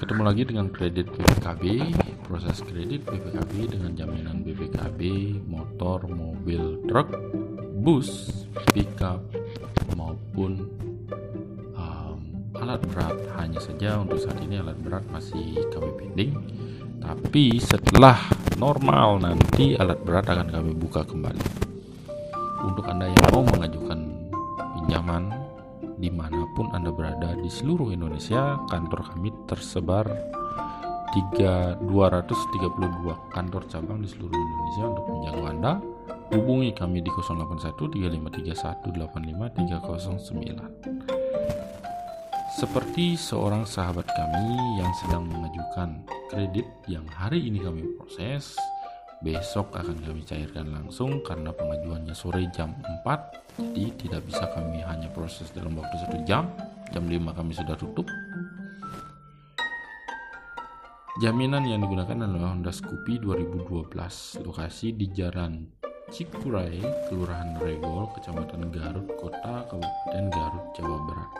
Ketemu lagi dengan kredit BPKB, proses kredit BPKB dengan jaminan BPKB, motor, mobil, truk, bus, pickup, maupun um, alat berat. Hanya saja untuk saat ini alat berat masih kami pending, tapi setelah normal nanti alat berat akan kami buka kembali. Untuk Anda yang mau mengajukan pinjaman di mana pun Anda berada di seluruh Indonesia, kantor kami tersebar 3, 232 kantor cabang di seluruh Indonesia untuk menjangkau Anda. Hubungi kami di 081 Seperti seorang sahabat kami yang sedang mengajukan kredit yang hari ini kami proses, besok akan kami cairkan langsung karena pengajuannya sore jam 4 jadi tidak bisa kami hanya proses dalam waktu satu jam. Jam 5 kami sudah tutup. Jaminan yang digunakan adalah Honda Scoopy 2012 lokasi di Jalan Cikuray, Kelurahan Regol, Kecamatan Garut, Kota Kabupaten Garut, Jawa Barat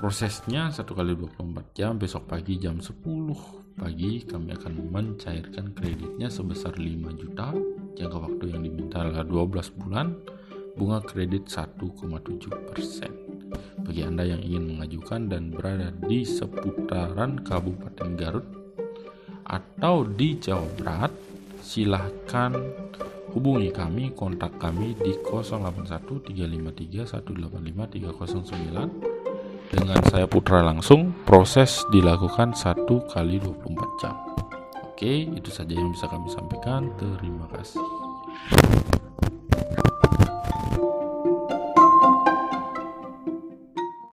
prosesnya satu kali 24 jam besok pagi jam 10 pagi kami akan mencairkan kreditnya sebesar 5 juta. Jangka waktu yang diminta adalah 12 bulan bunga kredit 1,7 persen. Bagi anda yang ingin mengajukan dan berada di seputaran Kabupaten Garut atau di Jawa Barat silahkan hubungi kami kontak kami di 081 353 185 309 dengan saya putra langsung proses dilakukan satu kali 24 jam. Oke itu saja yang bisa kami sampaikan. Terima kasih